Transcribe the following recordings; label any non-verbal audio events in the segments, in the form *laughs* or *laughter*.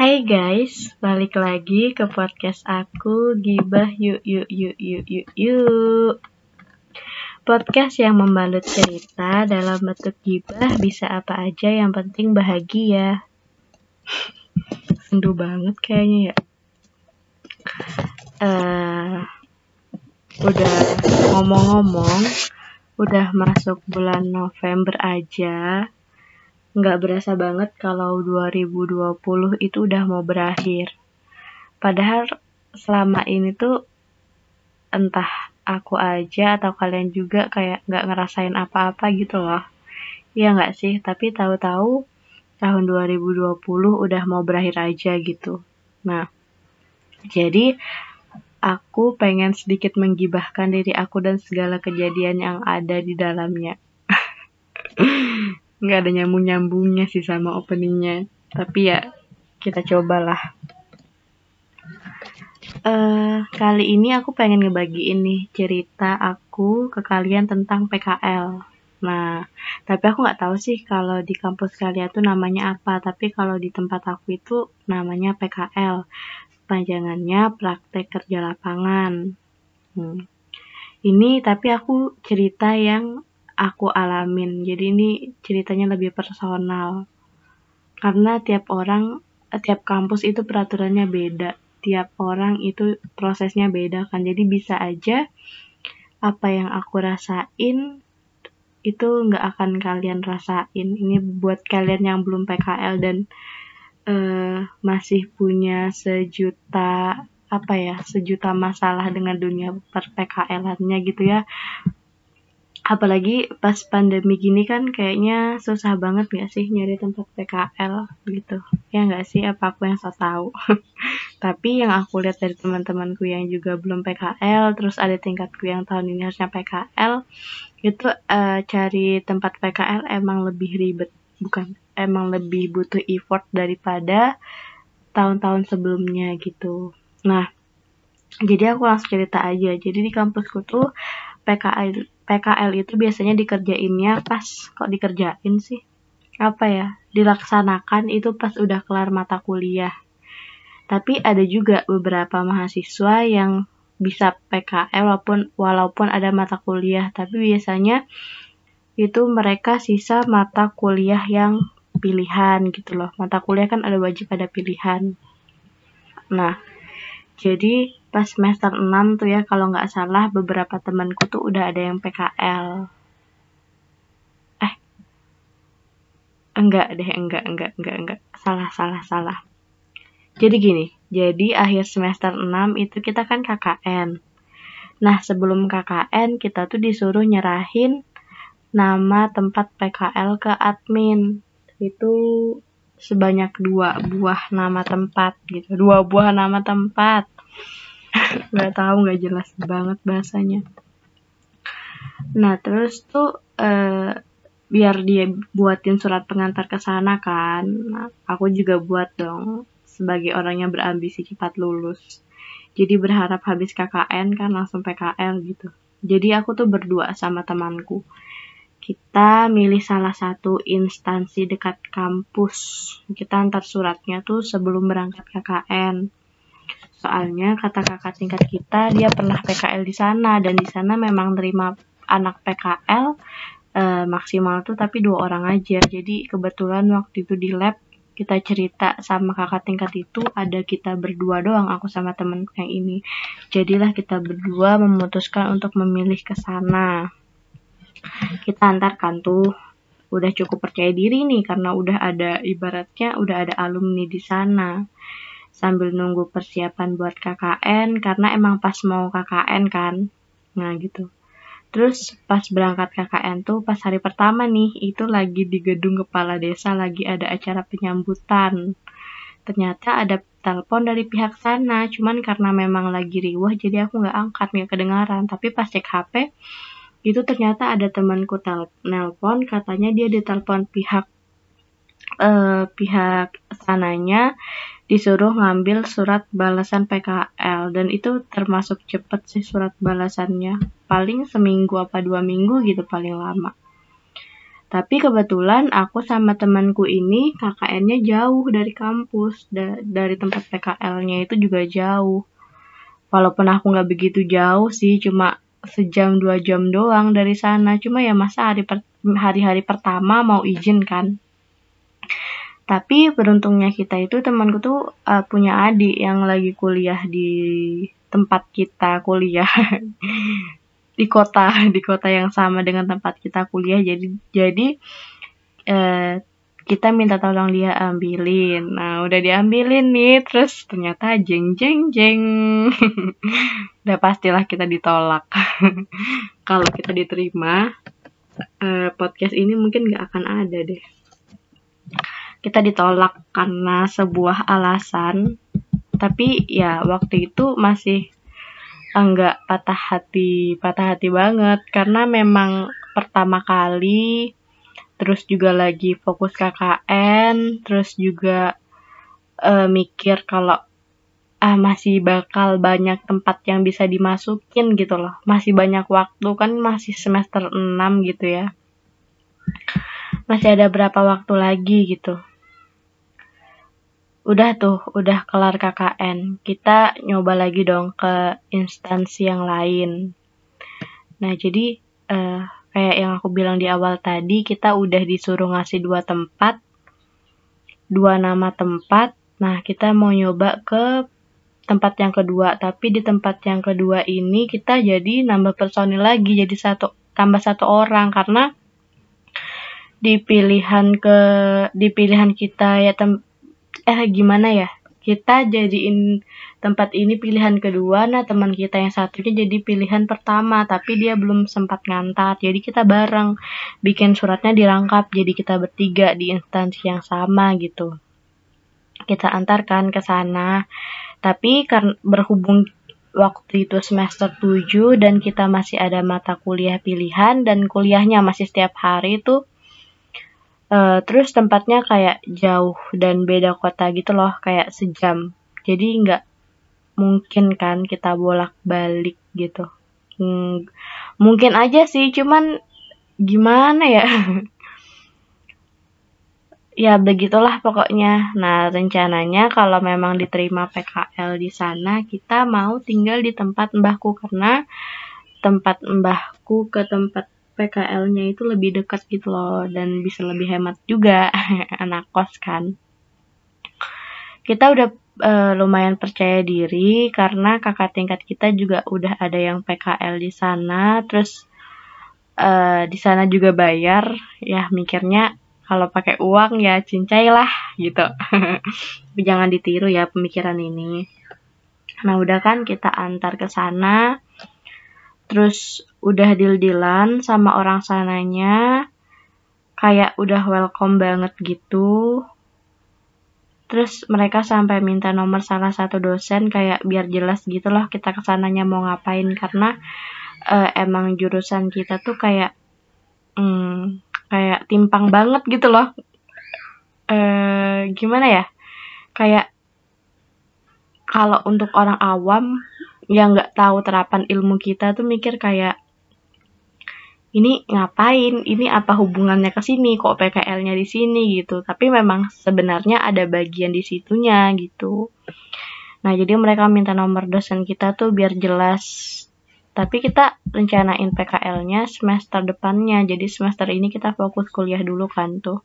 Hai guys, balik lagi ke podcast aku Gibah. Yuk yuk yuk yuk yuk yuk. Podcast yang membalut cerita dalam bentuk gibah bisa apa aja yang penting bahagia. Sendu banget kayaknya ya. Uh, Udah ngomong-ngomong Udah masuk bulan November aja nggak berasa banget kalau 2020 itu udah mau berakhir. Padahal selama ini tuh entah aku aja atau kalian juga kayak nggak ngerasain apa-apa gitu loh. Iya nggak sih? Tapi tahu-tahu tahun 2020 udah mau berakhir aja gitu. Nah, jadi aku pengen sedikit menggibahkan diri aku dan segala kejadian yang ada di dalamnya. Nggak ada nyambung nyambungnya sih sama openingnya. Tapi ya kita cobalah. Uh, kali ini aku pengen ngebagiin nih cerita aku ke kalian tentang PKL nah tapi aku nggak tahu sih kalau di kampus kalian tuh namanya apa. Tapi kalau di tempat aku itu namanya PKL panjangannya praktek kerja lapangan. Hmm. ini tapi aku cerita yang aku alamin. Jadi ini ceritanya lebih personal. Karena tiap orang, tiap kampus itu peraturannya beda. Tiap orang itu prosesnya beda kan. Jadi bisa aja apa yang aku rasain itu nggak akan kalian rasain. Ini buat kalian yang belum PKL dan uh, masih punya sejuta apa ya sejuta masalah dengan dunia per PKL-nya gitu ya apalagi pas pandemi gini kan kayaknya susah banget gak sih nyari tempat PKL gitu. Ya gak sih apa aku yang so tau *laughs* tapi yang aku lihat dari teman-temanku yang juga belum PKL terus ada tingkatku yang tahun ini harusnya PKL itu uh, cari tempat PKL emang lebih ribet. Bukan emang lebih butuh effort daripada tahun-tahun sebelumnya gitu. Nah jadi aku langsung cerita aja. Jadi di kampusku tuh PKL PKL itu biasanya dikerjainnya pas kok dikerjain sih? Apa ya dilaksanakan itu pas udah kelar mata kuliah. Tapi ada juga beberapa mahasiswa yang bisa PKL walaupun walaupun ada mata kuliah. Tapi biasanya itu mereka sisa mata kuliah yang pilihan gitu loh. Mata kuliah kan ada wajib ada pilihan. Nah jadi pas semester 6 tuh ya kalau nggak salah beberapa temanku tuh udah ada yang PKL. Eh. Enggak deh, enggak, enggak, enggak, enggak. Salah, salah, salah. Jadi gini, jadi akhir semester 6 itu kita kan KKN. Nah, sebelum KKN kita tuh disuruh nyerahin nama tempat PKL ke admin. Itu sebanyak dua buah nama tempat gitu dua buah nama tempat *laughs* nggak tahu nggak jelas banget bahasanya nah terus tuh uh, biar dia buatin surat pengantar ke sana kan nah, aku juga buat dong sebagai orang yang berambisi cepat lulus jadi berharap habis KKN kan langsung PKL gitu jadi aku tuh berdua sama temanku kita milih salah satu instansi dekat kampus. Kita antar suratnya tuh sebelum berangkat KKN. Soalnya kata kakak tingkat kita dia pernah PKL di sana dan di sana memang terima anak PKL e, eh, maksimal tuh tapi dua orang aja. Jadi kebetulan waktu itu di lab kita cerita sama kakak tingkat itu ada kita berdua doang aku sama temen yang ini. Jadilah kita berdua memutuskan untuk memilih ke sana kita antarkan tuh udah cukup percaya diri nih karena udah ada ibaratnya udah ada alumni di sana sambil nunggu persiapan buat KKN karena emang pas mau KKN kan. Nah gitu. Terus pas berangkat KKN tuh pas hari pertama nih itu lagi di gedung kepala desa lagi ada acara penyambutan. Ternyata ada telepon dari pihak sana cuman karena memang lagi riwah jadi aku nggak angkat nggak kedengaran. Tapi pas cek HP itu ternyata ada temanku nelpon katanya dia ditelepon pihak uh, pihak sananya disuruh ngambil surat balasan PKL dan itu termasuk cepet sih surat balasannya paling seminggu apa dua minggu gitu paling lama Tapi kebetulan aku sama temanku ini KKN-nya jauh dari kampus, da dari tempat PKL-nya itu juga jauh. Walaupun aku nggak begitu jauh sih, cuma sejam dua jam doang dari sana. Cuma ya masa hari per hari-hari pertama mau izin kan. Tapi beruntungnya kita itu temanku tuh uh, punya adik yang lagi kuliah di tempat kita kuliah. *laughs* di kota di kota yang sama dengan tempat kita kuliah. Jadi jadi eh, kita minta tolong dia ambilin. Nah udah diambilin nih terus ternyata jeng jeng jeng. *laughs* Udah pastilah kita ditolak. *laughs* Kalau kita diterima eh, podcast ini mungkin gak akan ada deh kita ditolak karena sebuah alasan. Tapi ya waktu itu masih enggak patah hati patah hati banget. Karena memang pertama kali terus juga lagi fokus KKN terus juga uh, mikir kalau ah masih bakal banyak tempat yang bisa dimasukin gitu loh. Masih banyak waktu kan masih semester 6 gitu ya. Masih ada berapa waktu lagi gitu udah tuh, udah kelar KKN. Kita nyoba lagi dong ke instansi yang lain. Nah, jadi uh, kayak yang aku bilang di awal tadi, kita udah disuruh ngasih dua tempat, dua nama tempat. Nah, kita mau nyoba ke tempat yang kedua, tapi di tempat yang kedua ini kita jadi nambah personil lagi, jadi satu tambah satu orang karena di pilihan ke di pilihan kita ya tem, eh gimana ya? Kita jadiin tempat ini pilihan kedua. Nah teman kita yang satunya jadi pilihan pertama tapi dia belum sempat ngantar. Jadi kita bareng bikin suratnya dirangkap. Jadi kita bertiga di instansi yang sama gitu. Kita antarkan ke sana. Tapi karena berhubung waktu itu semester 7 dan kita masih ada mata kuliah pilihan dan kuliahnya masih setiap hari tuh Uh, terus tempatnya kayak jauh dan beda kota gitu loh, kayak sejam. Jadi nggak mungkin kan kita bolak-balik gitu. Hmm, mungkin aja sih, cuman gimana ya? *laughs* ya begitulah pokoknya. Nah, rencananya kalau memang diterima PKL di sana, kita mau tinggal di tempat mbahku karena tempat mbahku ke tempat PKL-nya itu lebih dekat gitu loh dan bisa lebih hemat juga *laughs* anak kos kan. Kita udah uh, lumayan percaya diri karena kakak tingkat kita juga udah ada yang PKL di sana, terus uh, di sana juga bayar, ya mikirnya kalau pakai uang ya cincai lah gitu. *laughs* Jangan ditiru ya pemikiran ini. Nah udah kan kita antar ke sana, terus udah deal-dealan sama orang sananya kayak udah welcome banget gitu. Terus mereka sampai minta nomor salah satu dosen kayak biar jelas gitu loh kita ke sananya mau ngapain. Karena uh, emang jurusan kita tuh kayak hmm, kayak timpang banget gitu loh. Uh, gimana ya? Kayak kalau untuk orang awam yang nggak tahu terapan ilmu kita tuh mikir kayak ini ngapain, ini apa hubungannya ke sini, kok PKL-nya di sini gitu. Tapi memang sebenarnya ada bagian di situnya gitu. Nah, jadi mereka minta nomor dosen kita tuh biar jelas. Tapi kita rencanain PKL-nya semester depannya. Jadi semester ini kita fokus kuliah dulu kan tuh.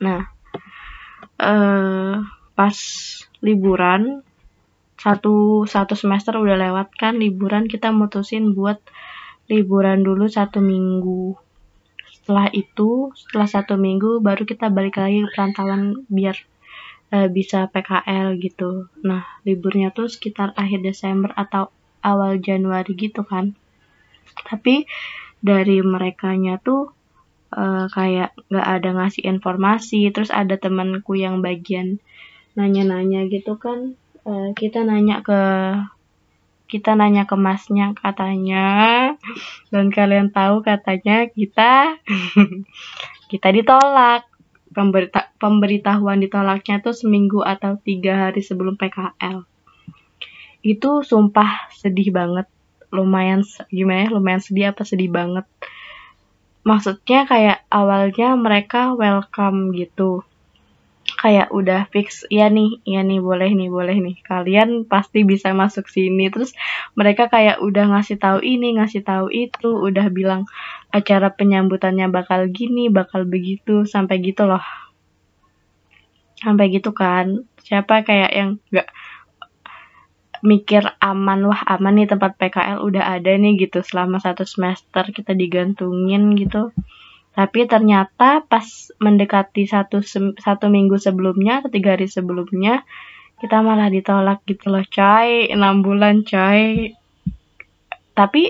Nah, eh pas liburan satu satu semester udah lewat kan liburan kita mutusin buat liburan dulu satu minggu. Setelah itu setelah satu minggu baru kita balik lagi ke perantauan biar uh, bisa PKL gitu. Nah liburnya tuh sekitar akhir Desember atau awal Januari gitu kan. Tapi dari mereka nya tuh uh, kayak nggak ada ngasih informasi. Terus ada temanku yang bagian nanya-nanya gitu kan. Uh, kita nanya ke kita nanya ke masnya katanya dan kalian tahu katanya kita *laughs* kita ditolak. Pemberita pemberitahuan ditolaknya tuh seminggu atau tiga hari sebelum PKL itu sumpah sedih banget. Lumayan gimana ya lumayan sedih apa sedih banget. Maksudnya kayak awalnya mereka welcome gitu kayak udah fix ya nih ya nih boleh nih boleh nih. Kalian pasti bisa masuk sini. Terus mereka kayak udah ngasih tahu ini ngasih tahu itu udah bilang acara penyambutannya bakal gini bakal begitu sampai gitu loh. Sampai gitu kan. Siapa kayak yang nggak mikir aman wah aman nih tempat PKL udah ada nih gitu. Selama satu semester kita digantungin gitu tapi ternyata pas mendekati satu satu minggu sebelumnya atau tiga hari sebelumnya kita malah ditolak gitu loh coy. Enam bulan coy. Tapi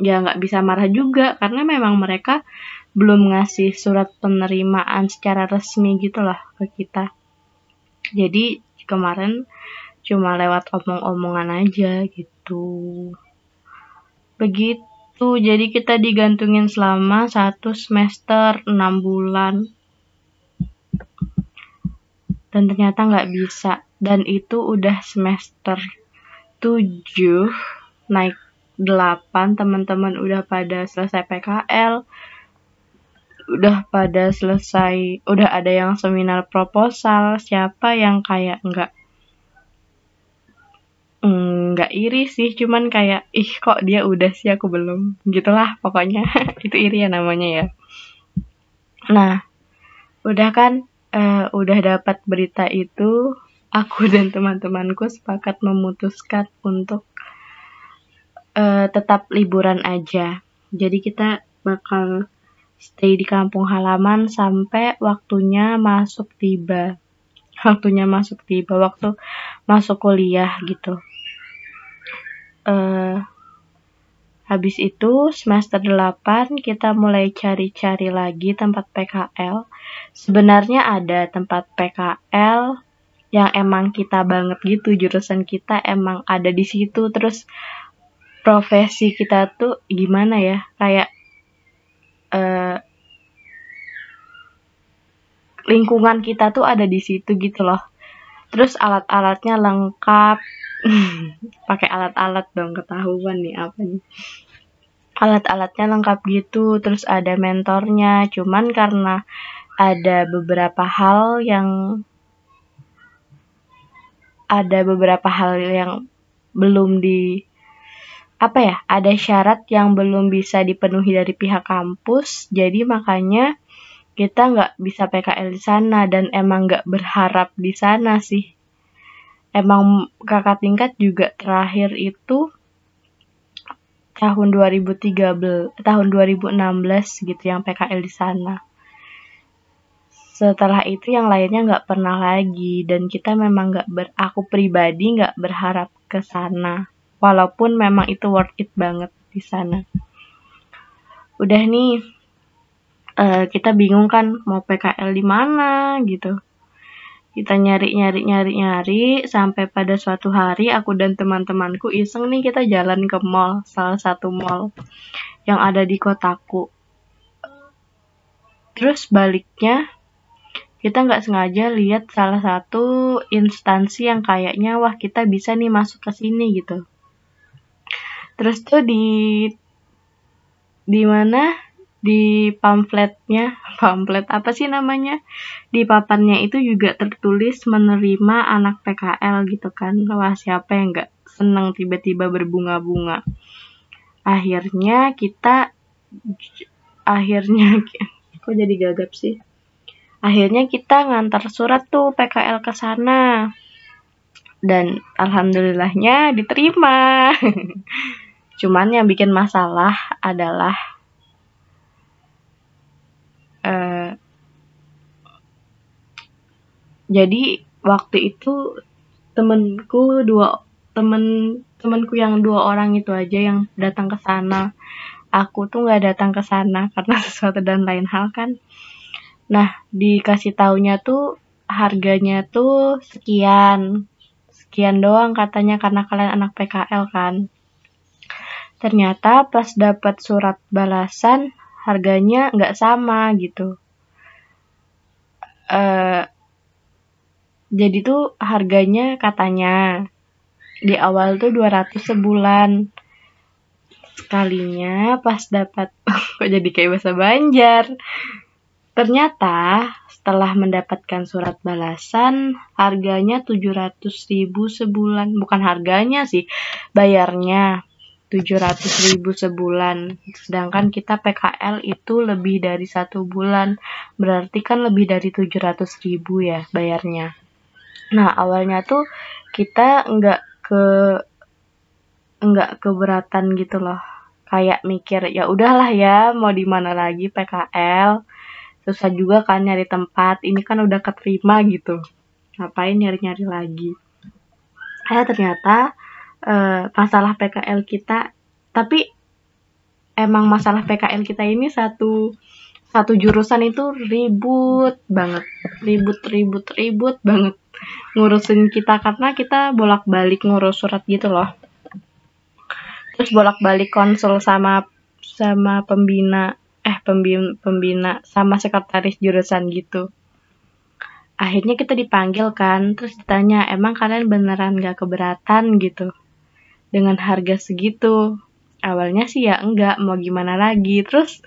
ya nggak bisa marah juga karena memang mereka belum ngasih surat penerimaan secara resmi gitu loh ke kita. Jadi kemarin cuma lewat omong-omongan aja gitu. Begitu gitu. Jadi kita digantungin selama satu semester enam bulan. Dan ternyata nggak bisa. Dan itu udah semester 7 naik 8 teman-teman udah pada selesai PKL udah pada selesai udah ada yang seminar proposal siapa yang kayak nggak nggak iri sih cuman kayak ih kok dia udah sih? Aku belum. Gitulah pokoknya. *laughs* Itu iri ya namanya ya. Nah udah kan uh, udah dapat berita itu aku *laughs* dan teman-temanku sepakat memutuskan untuk uh, tetap liburan aja. Jadi kita bakal stay di kampung halaman sampai waktunya masuk tiba. Waktunya masuk tiba waktu masuk kuliah gitu uh, habis itu semester 8 kita mulai cari-cari lagi tempat PKL. Sebenarnya ada tempat PKL yang emang kita banget gitu, jurusan kita emang ada di situ. Terus profesi kita tuh gimana ya? Kayak uh, lingkungan kita tuh ada di situ gitu loh. Terus alat-alatnya lengkap, *laughs* pakai alat-alat dong ketahuan nih apa nih. Alat-alatnya lengkap gitu terus ada mentornya. Cuman karena ada beberapa hal yang ada beberapa hal yang belum di apa ya ada syarat yang belum bisa dipenuhi dari pihak kampus. Jadi makanya kita nggak bisa PKL di sana dan emang nggak berharap di sana sih emang kakak tingkat juga terakhir itu tahun 2013 tahun 2016 gitu yang PKL di sana. Setelah itu yang lainnya nggak pernah lagi dan kita memang nggak ber aku pribadi nggak berharap ke sana. Walaupun memang itu worth it banget di sana. Udah nih uh, kita bingung kan mau PKL di mana gitu kita nyari nyari nyari nyari sampai pada suatu hari aku dan teman-temanku iseng nih kita jalan ke mall salah satu mall yang ada di kotaku. Terus baliknya kita nggak sengaja lihat salah satu instansi yang kayaknya wah kita bisa nih masuk ke sini gitu. Terus tuh di di mana di pamfletnya *laughs* pamflet apa sih namanya? Di papannya itu juga tertulis menerima anak PKL gitu kan. Wah siapa yang nggak senang tiba-tiba berbunga-bunga? Akhirnya kita akhirnya *laughs* kok jadi gagap sih? Akhirnya kita ngantar surat tuh PKL ke sana. Dan alhamdulillahnya diterima. *laughs* Cuman yang bikin masalah adalah uh, jadi waktu itu temenku dua temen temenku yang dua orang itu aja yang datang ke sana. Aku tuh nggak datang ke sana *laughs* karena sesuatu dan lain hal kan. Nah dikasih taunya tuh harganya tuh sekian sekian doang katanya karena kalian anak PKL kan. Ternyata pas dapat surat balasan harganya nggak sama gitu. Uh, jadi tuh harganya katanya di awal tuh 200 sebulan. sekalinya pas dapat *laughs* kok jadi kayak bahasa Banjar. Ternyata setelah mendapatkan surat balasan harganya 700 ribu sebulan. Bukan harganya sih, bayarnya 700 ribu sebulan. Sedangkan kita PKL itu lebih dari satu bulan. Berarti kan lebih dari 700 ribu ya bayarnya. Nah awalnya tuh kita nggak ke nggak keberatan gitu loh. Kayak mikir ya udahlah ya mau di mana lagi PKL susah juga kan nyari tempat ini kan udah keterima gitu ngapain nyari-nyari lagi eh ternyata eh, masalah PKL kita. Tapi emang masalah PKL kita ini satu satu jurusan itu ribut banget. Ribut ribut ribut banget ngurusin kita. Karena kita bolak-balik ngurus surat gitu loh. Terus bolak-balik konsul sama sama pembina eh pembina, pembina sama sekretaris jurusan gitu. Akhirnya kita dipanggil kan terus ditanya emang kalian beneran gak keberatan? gitu dengan harga segitu awalnya sih ya enggak mau gimana lagi terus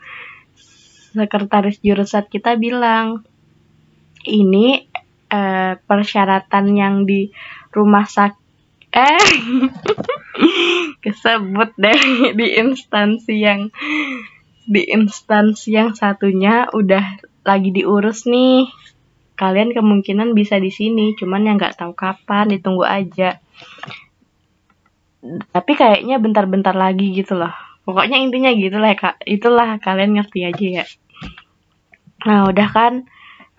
sekretaris jurusan kita bilang ini eh, persyaratan yang di rumah sak eh *laughs* kesebut deh *laughs* di instansi yang di instansi yang satunya udah lagi diurus nih. Kalian kemungkinan bisa di sini, cuman yang nggak tahu kapan, ditunggu aja. Tapi kayaknya bentar-bentar lagi gitu loh. Pokoknya intinya gitu lah kak. Itulah kalian ngerti aja ya. Nah udah kan,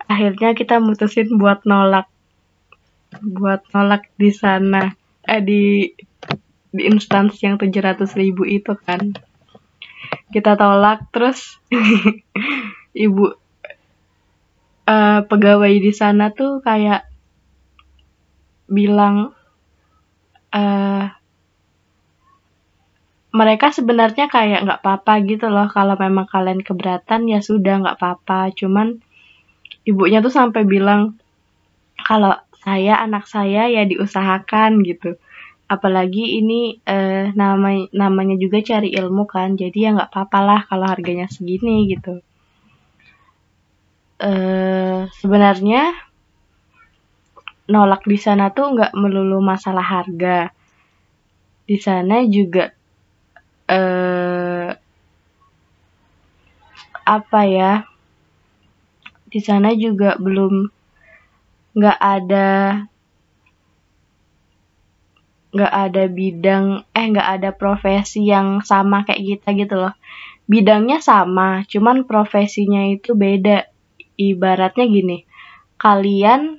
akhirnya kita mutusin buat nolak, buat nolak di sana, eh di di instansi yang 700 ribu itu kan kita tolak terus *laughs* ibu uh, pegawai di sana tuh kayak bilang uh, mereka sebenarnya kayak nggak apa-apa gitu loh. Kalau memang kalian keberatan ya sudah nggak apa-apa. Cuman ibunya tuh sampai bilang kalau saya anak saya ya diusahakan gitu. Apalagi ini eh, nama namanya juga cari ilmu kan. Jadi ya nggak apa-apa lah kalau harganya segini gitu. Eh, sebenarnya nolak di sana tuh nggak melulu masalah harga. Di sana juga eh, apa ya di sana juga belum nggak ada nggak ada bidang eh nggak ada profesi yang sama kayak kita gitu loh. Bidangnya sama cuman profesinya itu beda. Ibaratnya gini kalian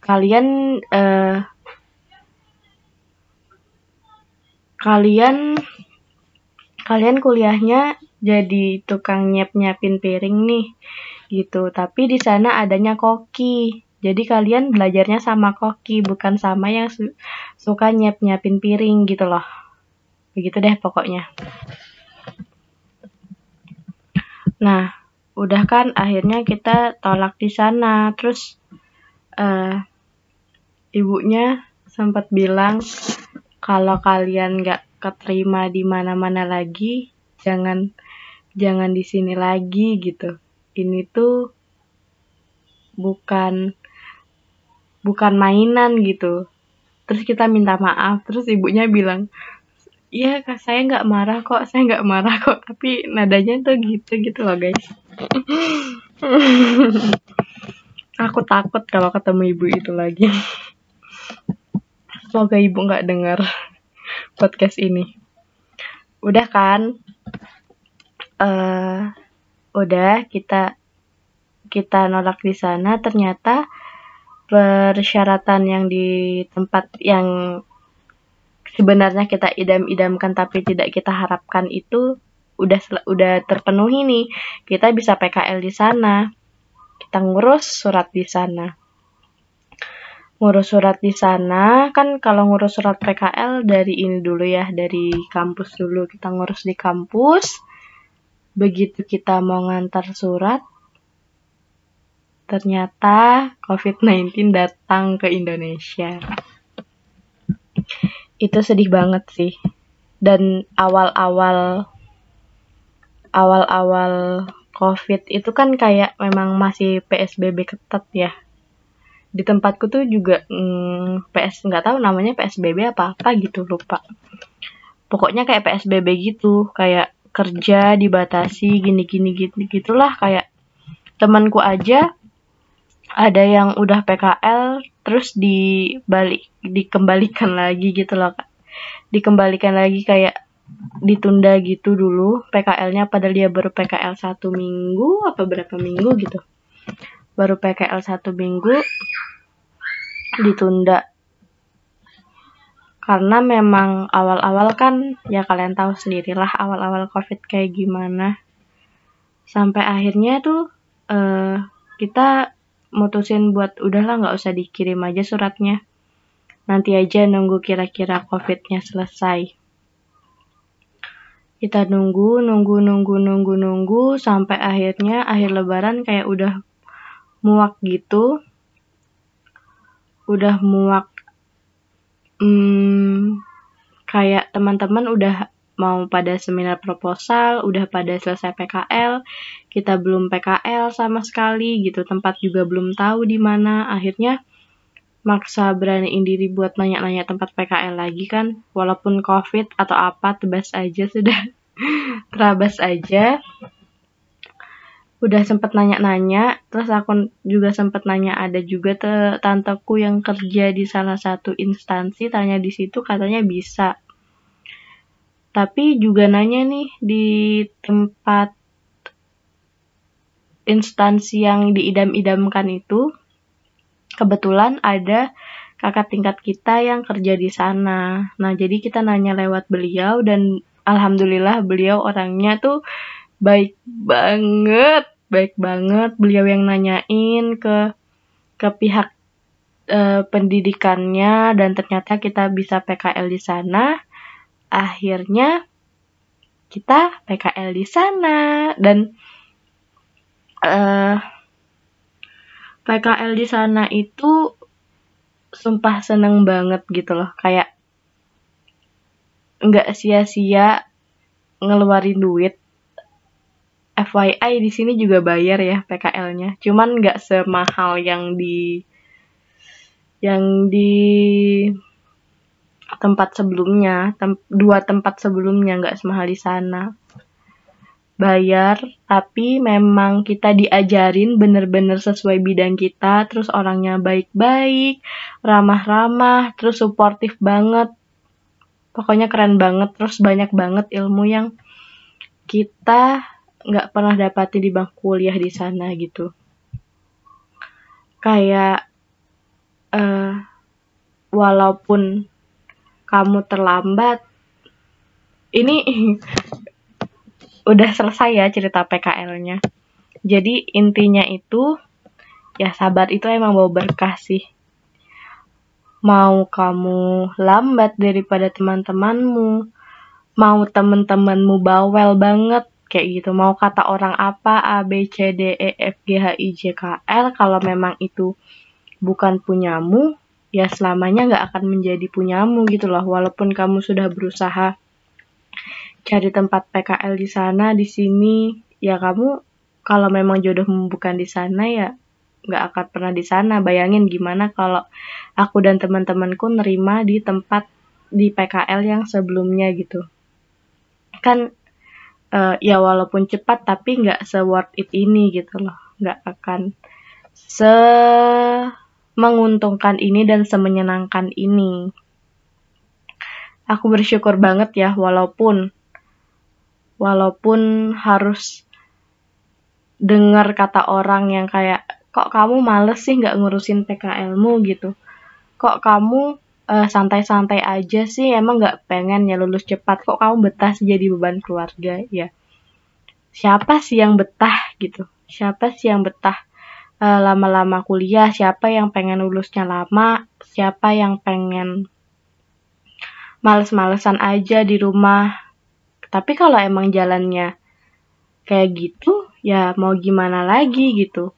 kalian eh, kalian kalian kuliahnya jadi tukang nyep nyapin piring nih gitu tapi di sana adanya koki jadi kalian belajarnya sama koki, bukan sama yang su suka nyiap-nyiapin piring gitu loh. Begitu deh pokoknya. Nah, udah kan akhirnya kita tolak di sana. Terus uh, ibunya sempat bilang kalau kalian nggak keterima di mana-mana lagi, jangan jangan di sini lagi gitu. Ini tuh bukan bukan mainan gitu. Terus kita minta maaf terus ibunya bilang iya kak saya nggak marah kok saya nggak marah kok tapi nadanya tuh gitu gitu loh guys. *laughs* Aku takut kalau ketemu ibu itu lagi semoga ibu nggak dengar *laughs* podcast ini udah kan uh, udah kita kita nolak di sana ternyata persyaratan yang di tempat yang sebenarnya kita idam-idamkan tapi tidak kita harapkan itu udah udah terpenuhi nih. Kita bisa PKL di sana. Kita ngurus surat di sana. Ngurus surat di sana kan kalau ngurus surat PKL dari ini dulu ya, dari kampus dulu. Kita ngurus di kampus. Begitu kita mau ngantar surat, ternyata COVID-19 datang ke Indonesia. Itu sedih banget sih. dan awal-awal awal-awal COVID itu kan kayak memang masih PSBB ketat ya. Di tempatku tuh juga hmm, PS nggak tahu namanya PSBB apa apa gitu lupa. Pokoknya kayak PSBB gitu, kayak kerja dibatasi gini-gini gitu gitulah kayak temanku aja ada yang udah PKL terus dibalik dikembalikan lagi gitu loh kak dikembalikan lagi kayak ditunda gitu dulu PKL-nya padahal dia baru PKL satu minggu apa berapa minggu gitu baru PKL satu minggu ditunda. Karena memang awal-awal kan ya kalian tahu sendirilah awal-awal covid kayak gimana. Sampai akhirnya tuh uh, kita mutusin buat udahlah nggak usah dikirim aja suratnya. Nanti aja nunggu kira-kira covidnya selesai. Kita nunggu nunggu nunggu nunggu nunggu sampai akhirnya akhir lebaran kayak udah muak gitu. Udah muak hmm, kayak teman-teman udah mau pada seminar proposal, udah pada selesai PKL, kita belum PKL sama sekali gitu, tempat juga belum tahu di mana. Akhirnya maksa beraniin diri buat nanya-nanya tempat PKL lagi kan, walaupun COVID atau apa, tebas aja sudah, *laughs* terabas aja udah sempet nanya-nanya terus aku juga sempet nanya ada juga te tanteku yang kerja di salah satu instansi tanya di situ katanya bisa. Tapi juga nanya nih di tempat instansi yang diidam-idamkan itu kebetulan ada kakak tingkat kita yang kerja di sana. Nah jadi kita nanya lewat beliau dan alhamdulillah beliau orangnya tuh baik banget, baik banget beliau yang nanyain ke ke pihak e, pendidikannya dan ternyata kita bisa PKL di sana. Akhirnya kita PKL di sana dan e, eh, PKL di sana itu sumpah seneng banget gitu loh kayak nggak sia-sia ngeluarin duit FYI di sini juga bayar ya PKL-nya. Cuman nggak semahal yang di yang di tempat sebelumnya, tem dua tempat sebelumnya nggak semahal di sana. Bayar, tapi memang kita diajarin bener-bener sesuai bidang kita, terus orangnya baik-baik, ramah-ramah, terus suportif banget. Pokoknya keren banget, terus banyak banget ilmu yang kita nggak pernah dapatin di bangku kuliah di sana gitu. Kayak uh, walaupun kamu terlambat ini *laughs* udah selesai ya cerita PKL-nya jadi intinya itu ya sabar itu emang bawa berkah sih. Mau kamu lambat daripada teman-temanmu mau temen-temenmu bawel banget kayak gitu. Mau kata orang apa A B C D E F G H I J K L kalau memang itu bukan punyamu ya selamanya nggak akan menjadi punyamu gitu loh. Walaupun kamu sudah berusaha cari tempat PKL di sana di sini ya kamu kalau memang jodohmu bukan di sana ya nggak akan pernah di sana. Bayangin gimana kalau aku dan teman-temanku nerima di tempat di PKL yang sebelumnya gitu. Kan uh, ya walaupun cepat tapi nggak se worth it ini gitu loh. Nggak akan se menguntungkan ini dan semenyenangkan ini. Aku bersyukur banget ya walaupun walaupun harus dengar kata orang yang kayak kok kamu males sih nggak ngurusin PKLmu gitu. Kok kamu uh, santai-santai aja sih emang nggak pengen ya lulus cepat. Kok kamu betah sih jadi beban keluarga? Ya. Siapa sih yang betah gitu? Siapa sih yang betah uh, lama-lama kuliah? Siapa yang pengen lulusnya lama? Siapa yang pengen males-malesan aja di rumah? Tapi kalau emang jalannya kayak gitu ya mau gimana lagi gitu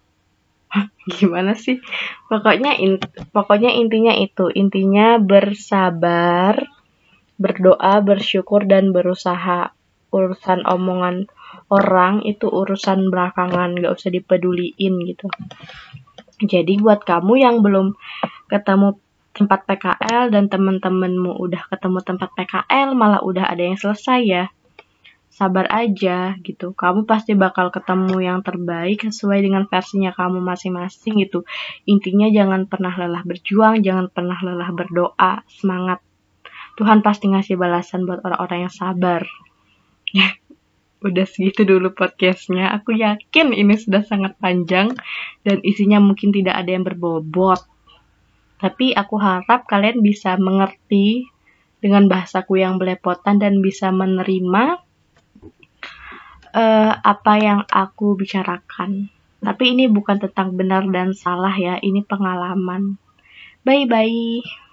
*laughs* gimana sih pokoknya in, pokoknya intinya itu intinya bersabar berdoa, bersyukur, dan berusaha. Urusan omongan orang itu urusan belakangan, gak usah dipeduliin gitu. Jadi buat kamu yang belum ketemu tempat PKL dan temen-temenmu udah ketemu tempat PKL malah udah ada yang selesai ya sabar aja gitu. Kamu pasti bakal ketemu yang terbaik sesuai dengan versinya kamu masing-masing gitu. Intinya jangan pernah lelah berjuang, jangan pernah lelah berdoa, semangat. Tuhan pasti ngasih balasan buat orang-orang yang sabar. *laughs* Udah segitu dulu podcastnya. Aku yakin ini sudah sangat panjang dan isinya mungkin tidak ada yang berbobot. Tapi aku harap kalian bisa mengerti dengan bahasaku yang belepotan dan bisa menerima uh, apa yang aku bicarakan. Tapi ini bukan tentang benar dan salah ya, ini pengalaman. Bye bye.